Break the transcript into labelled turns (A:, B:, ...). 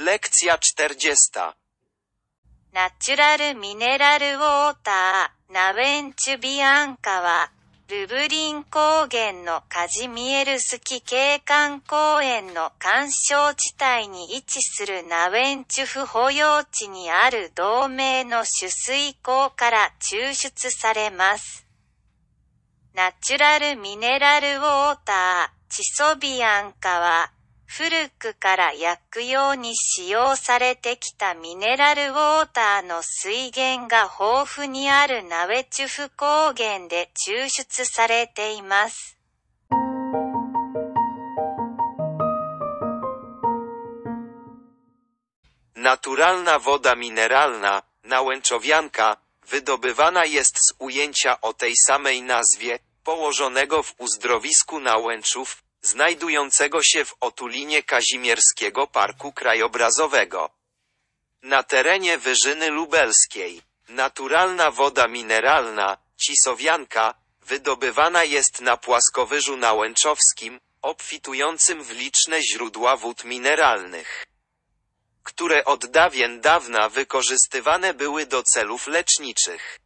A: Lekcja 40.
B: ナチュラルミネラルウォーター、ナウェンチュビアンカは、ルブリン高原のカジミエルスキ景観公園の干渉地帯に位置するナウェンチュフ保養地にある同名の取水口から抽出されます。ナチュラルミネラルウォーター、チソビアンカは、古くから薬用に使用されてきたミネラルウォーターの水源が豊富にあるナウェチュフ高原で抽出されています。
A: Naturalna woda mineralna, nałęczowianka, wydobywana jest z ujęcia o tej samej nazwie, położonego w uzdrowisku Nałęczów, znajdującego się w otulinie Kazimierskiego Parku Krajobrazowego. Na terenie Wyżyny Lubelskiej, naturalna woda mineralna, cisowianka, wydobywana jest na płaskowyżu nałęczowskim, obfitującym w liczne źródła wód mineralnych które od dawien dawna wykorzystywane były do celów leczniczych.